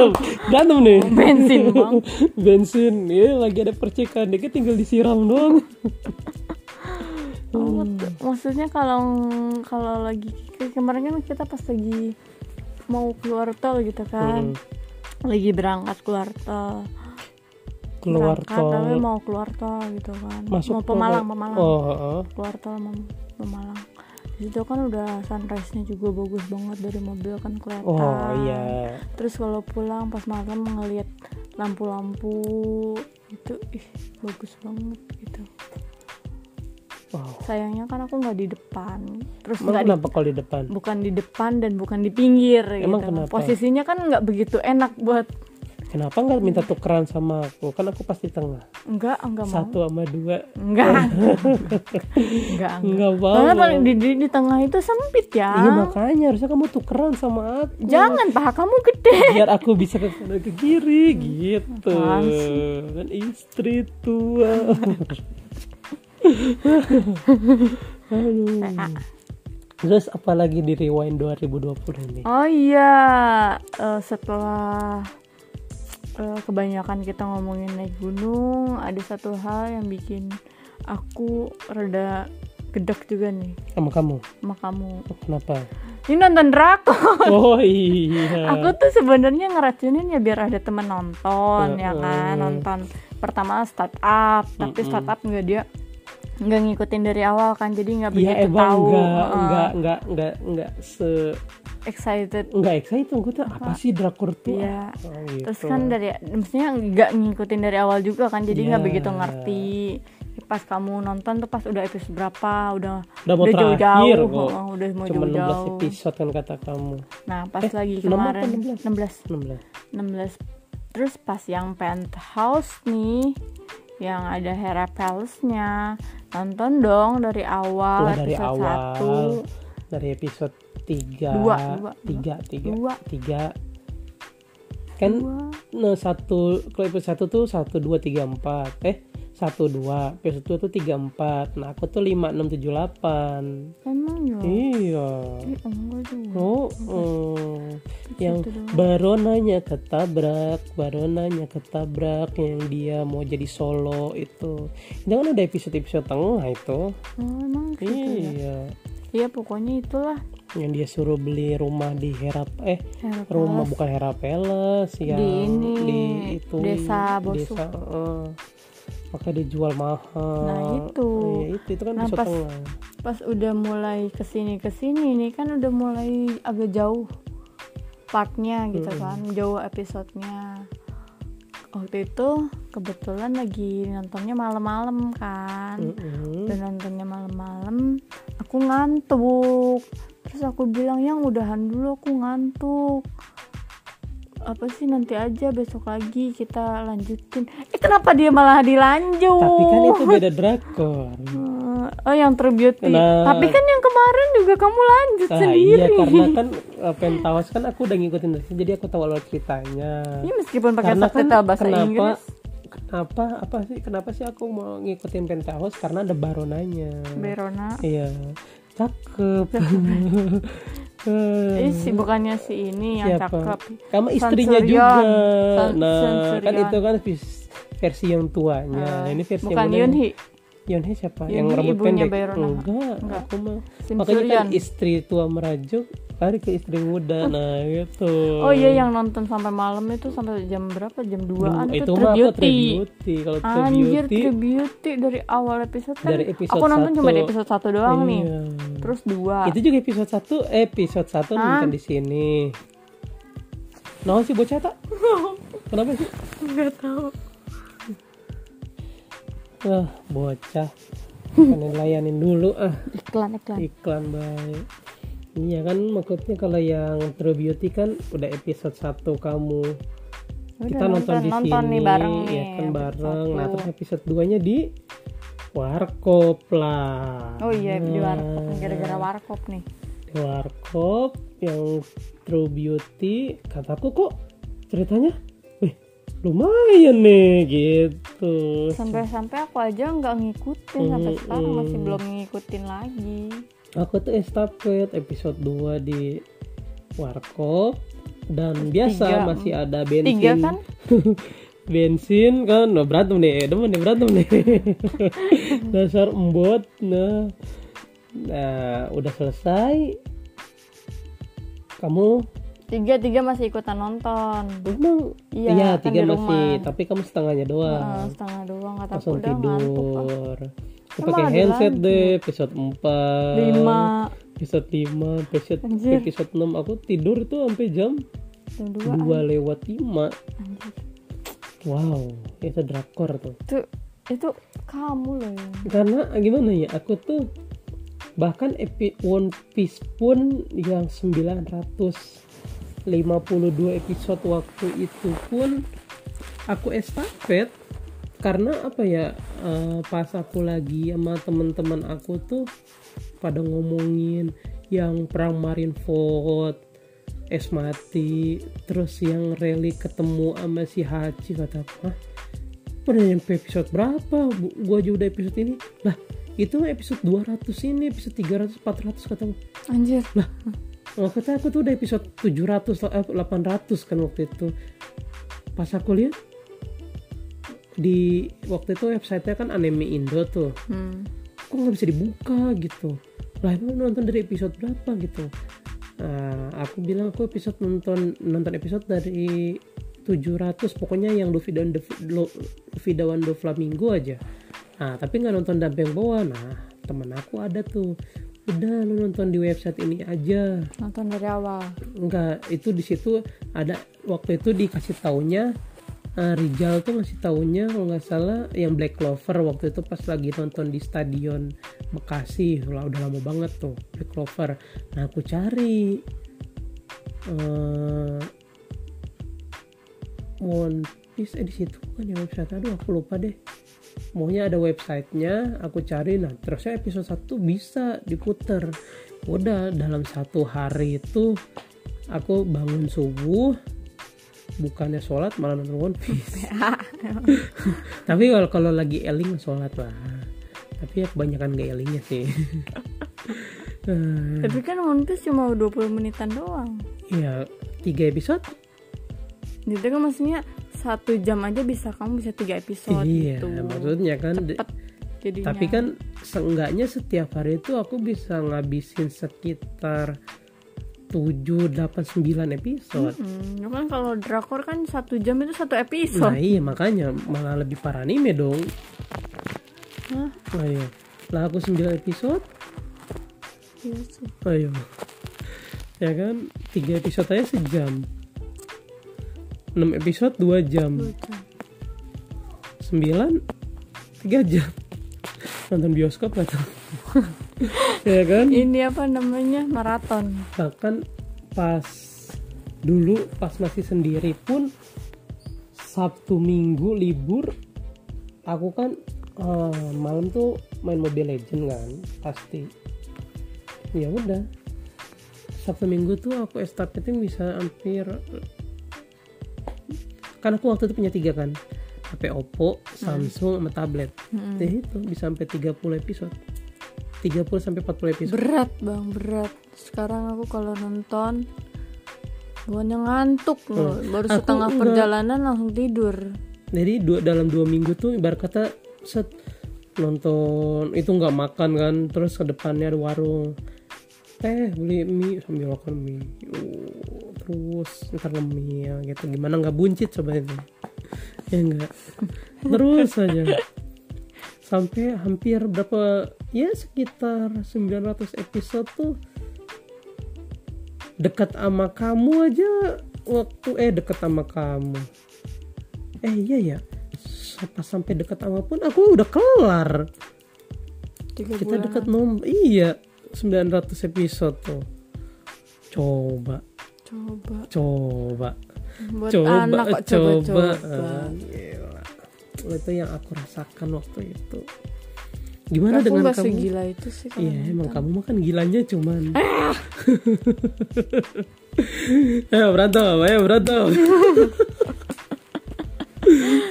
berantem nih bensin bang. Bensin. Ya lagi ada percikan. Dikit tinggal disiram doang. Oh, t- maksudnya kalau kalau lagi kemarin kan kita pas lagi mau keluar tol gitu kan. Hmm, lagi berangkat keluar tol. Keluar berangkat tapi tol. mau keluar tol gitu kan. Masuk mau tol. Pemalang Pemalang. Oh heeh. keluar tol mau Pemalang. Di situ kan udah sunrise nya juga bagus banget dari mobil kan kelihatan oh iya. Terus kalau pulang pas malam ngelihat lampu-lampu itu ih bagus banget gitu wow sayangnya kan aku nggak di depan terus nggak di kenapa kalau di depan bukan di depan dan bukan di pinggir Emang gitu. kenapa? Posisinya kan nggak begitu enak buat kenapa nggak minta tukeran sama aku kan aku pasti tengah enggak enggak mau. satu sama dua Enggak. enggak, enggak. nggak mau Soalnya paling di, di, di tengah itu sempit ya. iya makanya harusnya kamu tukeran sama aku Jangan paha kamu gede. biar aku bisa ke kanan ke kiri gitu kan istri tua Aduh. terus apalagi di rewind 2020 ini Oh iya, eh, setelah eh, kebanyakan kita ngomongin naik gunung, ada satu hal yang bikin aku rada gedek juga nih sama kamu sama kamu. Oh, kenapa Ini nonton drakor. oh iya Aku tuh sebenarnya ngeracunin ya biar ada temen nonton ya kan, Mm-mm. nonton pertama startup, tapi Mm-mm. startup nggak dia nggak ngikutin dari awal kan, jadi nggak Iya begitu emang tahu. nggak Heeh. nggak nggak nggak nggak se excited. nggak excited gue tuh apa sih drakor tuh Iya. Oh, gitu. Terus kan dari maksudnya nggak ngikutin dari awal juga kan jadi nggak Iya. begitu ngerti. Pas kamu nonton tuh pas udah episode berapa udah udah mau udah terakhir jauh-jauh, kok heeh, udah mau cuma 16 jauh-jauh. episode kan kata kamu Nah, pas Eh, lagi 6 apa kemarin 16? 16 16 16 terus pas yang penthouse nih yang ada Hera Palace-nya. Nonton dong dari awal Wah, dari episode awal. 1 dari episode 3 Dua, dua, 3 3 Dua. 3 kan nah satu kalau episode 1 tuh 1 2 3 4 eh 1 2 episode 2 tuh 3 4 nah aku tuh 5 6 7 8 emang ya? Iya. Oh, oh. yang baronanya ketabrak baronanya ketabrak yang dia mau jadi solo itu. Itu kan ada episode-episode tengah itu. Oh, emang gitu ya? Iya. Iya pokoknya itulah yang dia suruh beli rumah di Herap eh Hera rumah bukan Hera Palace yang Di ini, di itu Desa Bosuk. desa eh. makanya dijual mahal Nah, itu. iya, itu itu kan Nah, pas- tengah pas udah mulai ke sini ke sini nih kan udah mulai agak jauh partnya gitu Mm-mm. kan jauh episodenya waktu itu kebetulan lagi nontonnya malam-malam kan Mm-mm. udah nontonnya malam-malam aku ngantuk terus aku bilang yang udahan dulu aku ngantuk. Apa sih nanti aja besok lagi kita lanjutin. Eh kenapa dia malah dilanjut? Tapi kan itu beda drakor. Eh, oh yang terbeauty Nah. tapi kan yang kemarin juga kamu lanjut Nah, sendiri. iya karena kan uh, Penthouse kan aku udah ngikutin jadi aku tahu alur ceritanya. Iya, meskipun pakai Karena kan subtitle bahasa kenapa Inggris. kenapa apa sih kenapa sih aku mau ngikutin Penthouse karena ada baronanya. Verona Iya. Cakep. Eh, eh si bukannya si ini yang Siapa? cakep Kamu istrinya Sansurion. juga. San- Nah, Sansurion. kan itu kan versi yang tuanya. Nah, ini versi bukan yang mana? Yunhee Yunhee siapa? Yunhee yang rambut pendek. Bayrona. Enggak, Enggak. aku mah makanya kan istri tua merajuk lari ke istri muda nah gitu. Oh iya yang nonton sampai malam itu sampai jam berapa? Jam 2an Duh, itu, itu mah Tribute Tribute kalau anjir Tribute Tribute dari awal episode kan Dari episode aku nonton cuma satu. di episode satu doang nih. Iya. terus dua. Itu juga episode 1 episode 1 Hah? bukan di sini. Nah sih bocah tak? Kenapa sih? nggak tahu. Wah bocah. Kan layanin dulu ah. Iklan iklan. Iklan baik Iya kan maksudnya kalau yang True Beauty kan udah episode 1 kamu. Udah kita nonton, di nonton sini nih bareng nih ya kan bareng. Nah satu. terus episode 2 nya di warkop lah. Oh iya di Nah, warkop gara-gara warkop nih. Di warkop yang True Beauty kataku kok ceritanya wih lumayan nih gitu. Sampai-sampai aku aja nggak ngikutin sampai Mm, sekarang masih belum ngikutin lagi aku tuh estafet episode 2 di warkop. Dan biasa tiga. masih ada bensin. Tiga kan? Bensin kan? Nah, berantem nih. Demen nih berantem nih. Dasar embot nah. Nah udah selesai. Kamu? Tiga tiga masih ikutan nonton. Emang? Iya, iya kan tiga masih. rumah. tapi kamu setengahnya doang. Heeh, setengah doang. Kata langsung udah ngantuk ah. tidur. Kan pakai handset dilanjut. deh episode 4 lima. Episode 5 episode Anjir. episode 6 aku tidur itu sampai jam jam dua 2 lewat 5 anjir. Wow itu drakor tuh. Itu itu kamu loh ya. Karena gimana ya aku tuh bahkan epi One Piece pun yang 952 episode waktu itu pun aku estafet karena apa ya eh, pas aku lagi sama teman-teman aku tuh pada ngomongin yang perang Marineford es mati terus yang rally ketemu sama si Hachi kata apa udah nyampe episode berapa? Bu- gua aja udah episode ini. Lah itu episode 200 ini episode 300 400 kata anjir. Oh, kata aku tuh udah episode 700 eh, 800 kan waktu itu. Pas aku lihat di waktu itu websitenya kan anime Indo tuh. Hmm. kok nggak bisa dibuka gitu? Lah emang nonton dari episode berapa gitu? Nah, aku bilang aku episode nonton nonton episode dari 700 pokoknya yang Luffy dan Luffy Dawan Do Flamingo aja. Nah tapi nggak nonton dampe yang bawah nah teman aku ada tuh. Udah lu nonton di website ini aja. Nonton dari awal. Enggak itu di situ ada waktu itu dikasih taunya eh, Rijal tuh ngasih taunya kalau nggak salah yang Black Clover waktu itu pas lagi nonton di stadion Bekasi. Lah udah lama banget tuh Black Clover. Nah aku cari eh One Piece. Eh di situ kan ya website? Aduh aku lupa deh. Maunya ada websitenya aku cari. Nah terusnya episode 1 bisa diputer. Udah dalam satu hari itu aku bangun subuh bukannya sholat malah nonton One Piece. Tapi kalau kalau lagi eling sholat lah. Tapi ya kebanyakan gak elingnya sih. Eh, tapi kan One Piece cuma 20 menitan doang. Ya tiga episode. Itu kan maksudnya satu jam aja bisa kamu bisa tiga episode iya gitu. maksudnya kan cepet jadinya. tapi kan seenggaknya setiap hari itu aku bisa ngabisin sekitar 7, 8, 9 episode. Hmm, kan kalau drakor kan satu jam itu satu Nah episode. iya makanya malah lebih parah anime dong. Hah? Ayo Lah aku 9 episode. Iya sih. Ayo Ya kan? 3 episode aja sejam. 6 episode 2 jam. Dua jam. 9 3 jam. Nonton bioskop gak tuh Ya kan Ini apa namanya maraton. bahkan pas dulu pas masih sendiri pun Sabtu Minggu libur aku kan eh, malam tuh main Mobile Legend kan pasti ya udah Sabtu Minggu tuh aku estafeting bisa hampir kan aku waktu itu punya tiga kan HP Oppo, Samsung, sama tablet. Hmm. Ya itu bisa sampai 30 episode. 30 sampai 40 episode. Berat bang berat. Sekarang aku kalau nonton bukannya ngantuk loh. Baru Aku setengah enggak. perjalanan langsung tidur. jadi dua dalam dua minggu tuh ibarat kata set nonton itu nggak makan kan terus ke depannya ada warung teh beli mie sambil makan mie Uh, terus ntar ngemil gitu gimana nggak buncit coba itu ya enggak terus aja sampai hampir berapa ya sekitar 900 episode tuh dekat sama kamu aja waktu eh dekat sama kamu. Eh iya ya pas sampai dekat sama pun aku udah kelar. Tiga kita dekat nom iya 900 episode tuh. Coba. Coba. coba. Buat coba anak kok coba coba-coba. Ah, gila. Itu yang aku rasakan waktu itu. Gimana Aku dengan kamu? segila itu sih Iya emang kamu makan gilanya cuman. Ayo berantem, ayo berantem.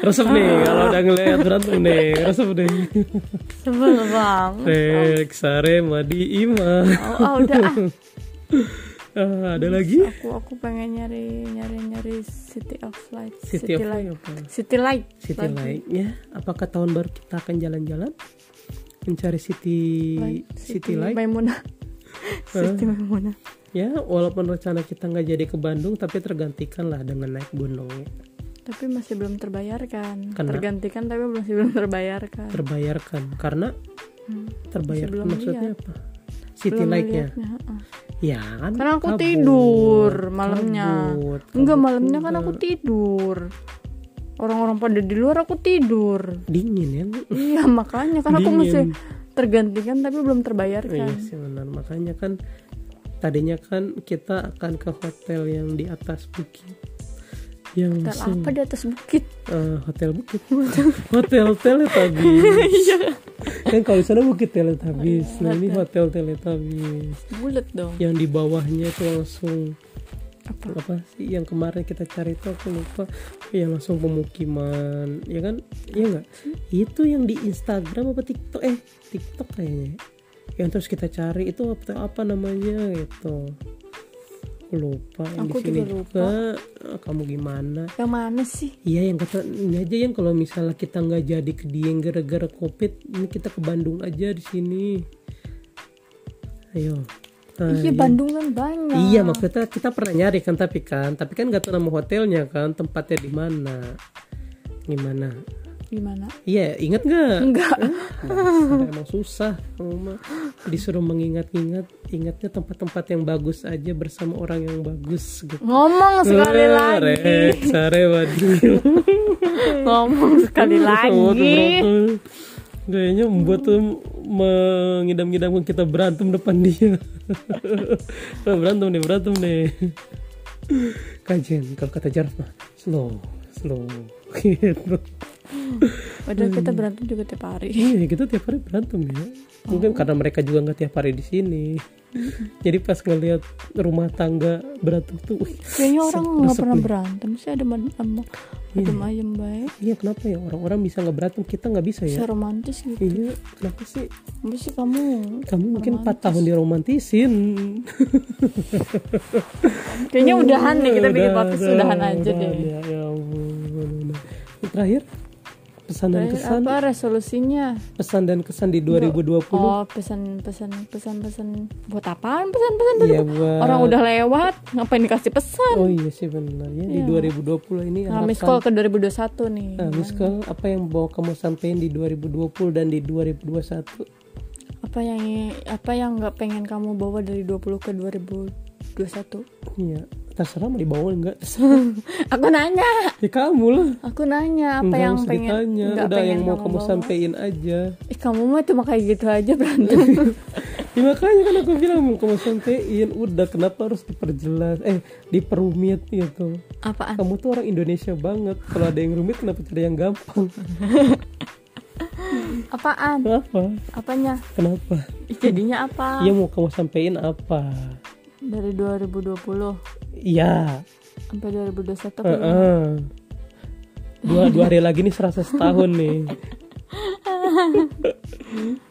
Resep nih kalau udah ngeliat berantem nih Resep nih. Sebel banget. Rex, Sare, Madi, Ima. Oh, oh, udah ah. ah, Ada lagi? Aku aku pengen nyari nyari nyari City of Light. City of Light. Apa? City Light. City. Light ya Apakah tahun baru kita akan jalan-jalan? Mencari City Light. City Light Maimunah. City Maimunah. Ya walaupun rencana kita nggak jadi ke Bandung Tapi tergantikan lah dengan naik gunung ya Tapi masih belum terbayarkan. Karena- Tergantikan tapi masih belum terbayarkan. terbayarkan karena Hmm. terbayarkan maksudnya lihat. apa city belum light-nya heeh. Ya kan Karena aku kabut, tidur malamnya. kabut, Enggak kabut malamnya kan aku tidur. Orang-orang pada di luar aku tidur. dingin ya iya makanya kan aku mesti tergantikan tapi belum iya terbayarkan. sih benar makanya kan tadinya kan kita akan ke hotel yang di atas bukit yang Hotel langsung apa di atas bukit? eh, hotel bukit. Hotel teletabis Iya. kan kalau di sana bukit teletabis Oh, iya, nah ini hotel. hotel teletabis Bulat dong. yang di bawahnya itu langsung Apa? apa sih? Yang kemarin kita cari itu aku lupa. Yang langsung pemukiman. Ya kan? Iya nggak? Itu yang di Instagram apa TikTok? Eh TikTok kayaknya. Yang terus kita cari itu apa, apa namanya gitu aku lupa yang Aku di sini juga juga Eh, kamu gimana Yang mana sih? Iya yang kata ini aja yang kalau misalnya kita nggak jadi ke Dieng gara-gara covid ini kita ke Bandung aja di sini. Ayo. Nah, iya ya. Bandung kan banyak. Iya maksudnya kita pernah nyari kan tapi kan tapi kan nggak tahu nama hotelnya kan tempatnya di mana gimana Gimana? iya ingat nggak Enggak. Dasar, emang susah mah disuruh mengingat-ingat ingatnya tempat-tempat yang bagus aja bersama orang yang bagus gitu Ngomong sekali Eh, lagi. Rek, sare. Ngomong sekali lagi. Kayaknya membuat tuh mengidam-idamkan kita berantem depan dia. Wah, berantem nih, berantem nih. Kajian kalau kata Jarf mah slow, slow. Gitu. Padahal kita berantem juga tiap hari. Iya, kita tiap hari berantem ya. Mungkin karena mereka juga nggak tiap hari di sini. Jadi pas ngeliat rumah tangga berantem tuh, wih, Kayaknya orang nggak pernah nih. berantem sih ada man- ama adem ayem baik. Iya kenapa ya orang-orang bisa nggak berantem kita nggak bisa ya? Seromantis gitu. Iya kenapa sih? Apa sih kamu? Kamu mungkin 4 tahun diromantisin. Kayaknya udahan deh kita bikin podcast udah, udahan aja udah, deh. Ya, ya ampun, udah. Terakhir pesan dan kesan, apa resolusinya? pesan dan kesan di 2020. Oh pesan pesan pesan pesan buat apaan pesan pesan? Iya buat Orang udah lewat ngapain dikasih pesan? Oh iya sih benar ya di 2020 ini Nah, miss call ke 2021 nih. Nah, Miss Call, apa yang mau kamu sampaikan di 2020 dan di 2021? Apa yang apa yang nggak pengen kamu bawa dari 20 ke 2021? Iya, terserah mau dibawa enggak? Aku nanya, ya kamu lah. aku nanya apa Enggak yang pengen ditanya, nggak udah pengen yang mau kamu bawa. sampaikan aja. Ih, kamu mah cuma kayak gitu aja berantem. Ya makanya kan aku bilang mau kamu sampein udah kenapa harus diperjelas eh diperumit gitu. Apaan? Kamu tuh orang Indonesia banget. Kalau ada yang rumit kenapa cari yang gampang? Apaan? Apa? Apanya? Kenapa? Jadinya apa? Iya mau kamu sampein apa? Dari 2020 Iya. sampai 2021 Heeh. Uh-uh. Dua dua hari lagi nih serasa setahun nih.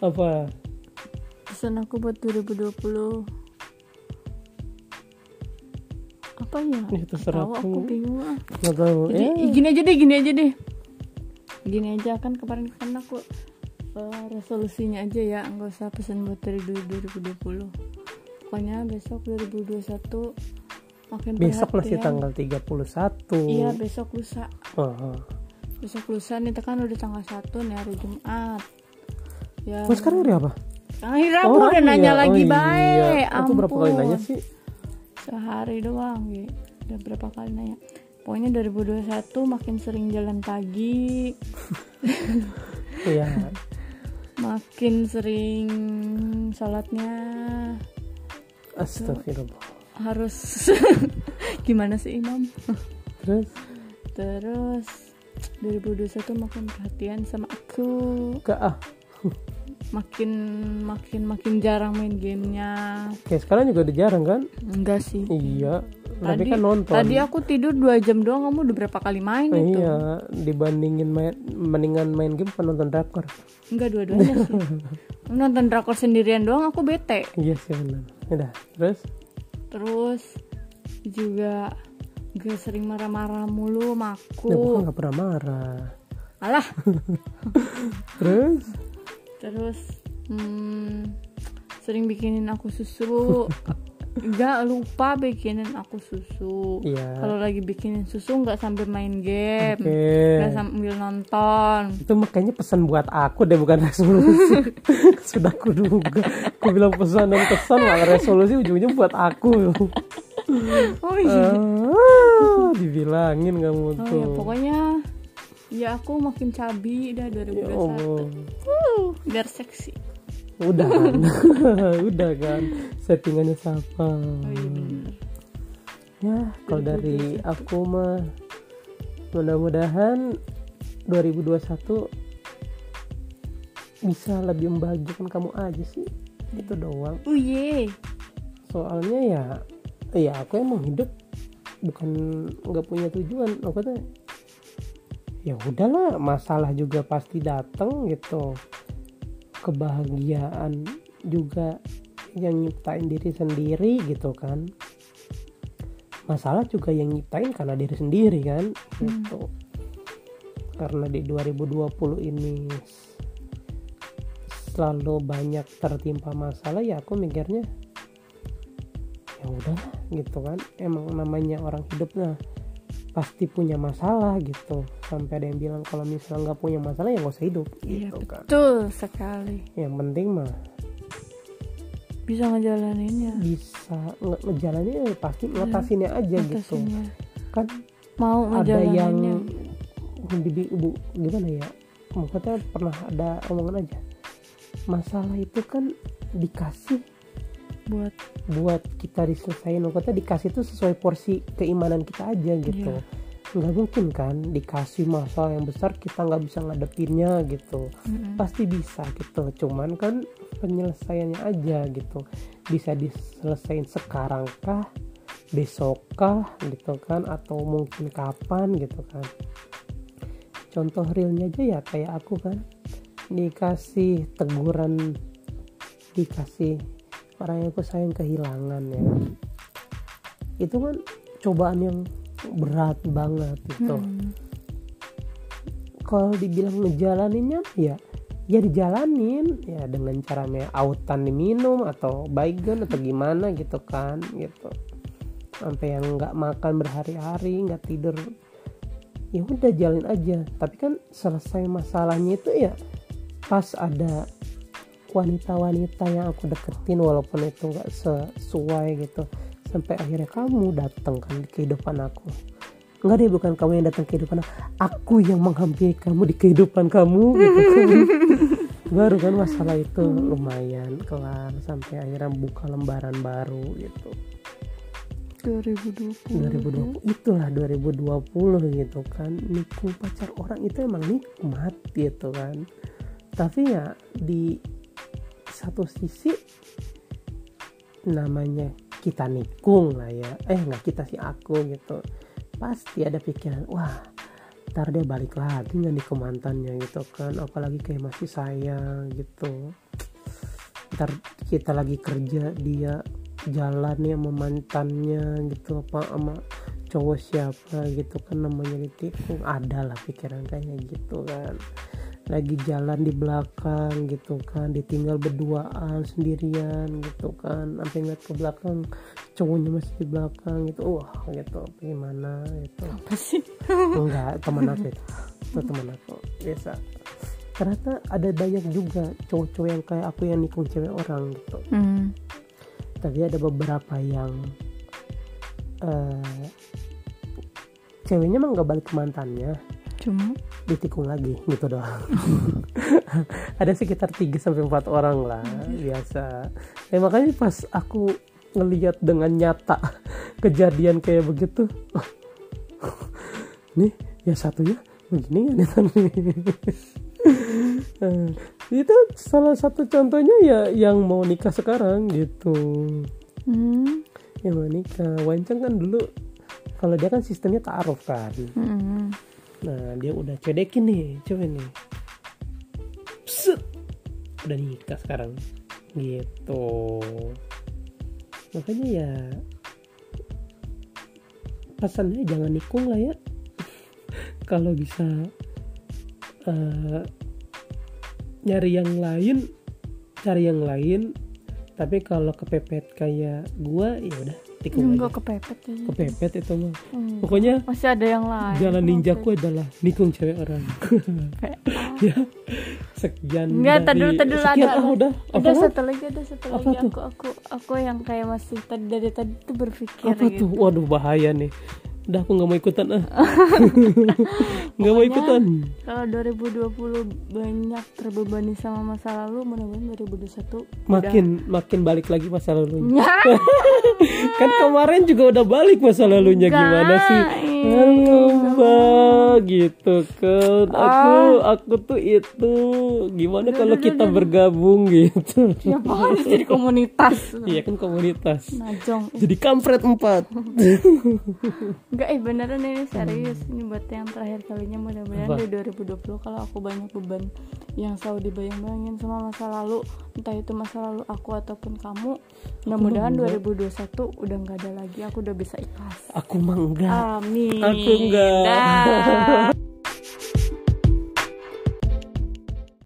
apa? pesan aku buat 2020 apa ya? Ih, terserah Tahu aku bingung ah. Nggak tahu. Jadi Eh, gini aja deh, gini aja deh. Gini aja kan kemarin kan aku eh, resolusinya aja ya, nggak usah pesan buat dari du- 2020. Pokoknya besok 2021 makin besok masih perhatian. tanggal 31. Iya, besok lusa. Oh, Besok lusa nih kan udah tanggal 1 nih hari Jumat. Ya. Oh, sekarang hari apa? Hari Rabu Oh, udah nanya iya. lagi Oh, baik. iya. Aku berapa kali Ampun. nanya sih? sehari doang gitu udah berapa kali nanya pokoknya 2021 makin sering jalan pagi Iya. makin sering sholatnya Astagfirullah. harus gimana sih imam Terus terus 2021 makin perhatian sama aku ke ah. Makin makin makin jarang main gamenya Kayak sekarang juga udah jarang kan? enggak sih Iya. Tapi tadi kan nonton. tadi aku tidur dua jam doang kamu udah berapa kali main itu Iya, dibandingin main mendingan main game apa nonton drakor. enggak dua-duanya sih nonton drakor sendirian doang aku bete Iya sih benar. Udah, terus terus juga gak sering marah-marah mulu sama aku ya bukan nggak pernah marah. alah Terus terus hmm, sering bikinin aku susu nggak lupa bikinin aku susu Iya. kalau lagi bikinin susu nggak sambil main game nggak sambil nonton Itu makanya pesan buat aku deh bukan resolusi. Sudah aku duga. Aku bilang pesan dan pesan malah resolusi ujungnya buat aku. oh iya Ah, dibilangin kamu oh tuh. ya pokoknya ya aku makin cabi dah 2021 Ya. Uh, biar seksi Udah kan. Udah kan. Settingannya sama. oh iya bener Ya, kalau dari aku mah mudah-mudahan 2021 bisa lebih membahagiakan kamu aja sih. Itu doang. oh ye Soalnya ya ya aku emang hidup bukan nggak punya tujuan. Aku tuh ya udahlah, masalah juga pasti datang gitu. Kebahagiaan juga yang nyiptain diri sendiri gitu kan. Masalah juga yang nyiptain karena diri sendiri kan gitu. Karena di 2020 ini selalu banyak tertimpa masalah ya aku mikirnya ya udah gitu kan. Emang namanya orang hidup nah pasti punya masalah gitu. Sampai ada yang bilang kalau misalnya nggak punya masalah ya nggak usah hidup. Iya gitu kan. betul sekali. Yang penting mah bisa ngejalaninnya. Bisa nge ngejalanin ya pasti ngatasinnya aja gitu. Ngatasinnya. kan mau ada yang ngejalaninnya di bu gimana ya? Maksudnya pernah ada omongan aja. Masalah itu kan dikasih buat buat kita diselesain maksudnya dikasih itu sesuai porsi keimanan kita aja gitu. Iya. nggak mungkin kan dikasih masalah yang besar kita nggak bisa ngadepinnya gitu. Mm-mm. pasti bisa gitu. Cuman kan penyelesaiannya aja gitu. Bisa diselesain sekarang kah besok kah gitu kan atau mungkin kapan gitu kan. Contoh realnya aja ya kayak aku kan. Dikasih teguran dikasih orang yang aku sayang kehilangan ya kan? Itu kan cobaan yang berat banget gitu. Mm. kalau dibilang ngejalaninnya ya ya dijalanin ya dengan cara me- autan diminum atau baygon atau gimana gitu kan gitu. Sampai yang nggak makan berhari-hari nggak tidur ya udah jalin aja. Tapi kan selesai masalahnya itu ya pas ada wanita-wanita yang aku deketin walaupun itu nggak sesuai gitu. Sampai akhirnya kamu datang kan di kehidupan aku. Enggak deh bukan kamu yang datang ke kehidupan aku. Aku yang menghampiri kamu di kehidupan kamu gitu kan. Baru kan masalah itu lumayan kelar sampai akhirnya buka lembaran baru gitu. 2020 2020 itulah 2020 gitu kan. Nikung pacar orang itu emang nikmat gitu kan. Tapi ya di satu sisi namanya kita nikung lah ya. Eh nggak kita sih aku gitu. Pasti ada pikiran wah ntar dia balik lagi nggak nih ke mantannya gitu kan. Apalagi kayak masih sayang gitu. Ntar kita lagi kerja dia jalan ya sama mantannya gitu apa sama cowok siapa gitu kan namanya ditikung ada lah pikiran kayak gitu kan lagi jalan di belakang gitu kan ditinggal berduaan sendirian gitu kan sampai ngeliat ke belakang cowoknya masih di belakang gitu. Wah gitu. Gimana gitu? Apa sih? Enggak teman aku itu. Itu teman aku. Biasa. Ternyata ada banyak juga cowok-cowok yang kayak aku yang nikung cewek orang gitu. Hmm. tapi ada beberapa yang eh ceweknya emang nggak balik ke mantannya cuma ditikung lagi gitu doang. Ada sekitar 3 sampai empat orang lah biasa. Ya makanya pas aku ngelihat dengan nyata kejadian kayak begitu nih ya satunya begini ya nih Eh, itu salah satu contohnya ya yang mau nikah sekarang gitu. Hmm. yang mau nikah. Wancang kan dulu kalau dia kan sistemnya taaruf kan. Hmm. Nah dia udah cedekin nih cewek nih. Set. Udah nikah sekarang. Gitu. Makanya ya Pesannya jangan nikung lah ya. Kalau bisa eh, Nyari yang lain Cari yang lain. Tapi kalau kepepet kayak gua ya udah tikung enggak kepepet kayaknya. kepepet itu mah. Hmm. pokoknya masih ada yang lain. jalan Kok ninjaku adalah nikung cewek orang. Ya. Sekian Enggak, dari- tadi dulu, tadi sekian. ada, ah, udah. Apa ada lagi? satu lagi ada satu Apa lagi. tuh? aku aku aku yang kayak masih tadi dari tadi tuh berpikir apa gitu. tuh? Waduh bahaya nih udah aku nggak mau ikutan ah. Nggak mau ikutan. Kalau 2020 banyak terbebani sama masa lalu, mudah-mudahan 2021 makin makin balik lagi masa lalunya. Udah. kan kemarin juga udah balik masa lalunya. Enggak, gimana sih mbak gitu kan. Aku Ah. aku tuh itu gimana kalau kita bergabung gitu? Ya pokoknya jadi komunitas. iya kan komunitas. Najong. jadi kampret empat. Enggak eh beneran ini serius. Ini buat yang terakhir kalinya mudah-mudahan di 2020 kalau aku banyak beban yang selalu dibayang-bayangin sama masa lalu. Entah itu masa lalu aku ataupun kamu. Mudah-mudahan 2021 udah nggak ada lagi aku udah bisa ikhlas. Aku mah enggak. Amin Aku enggak.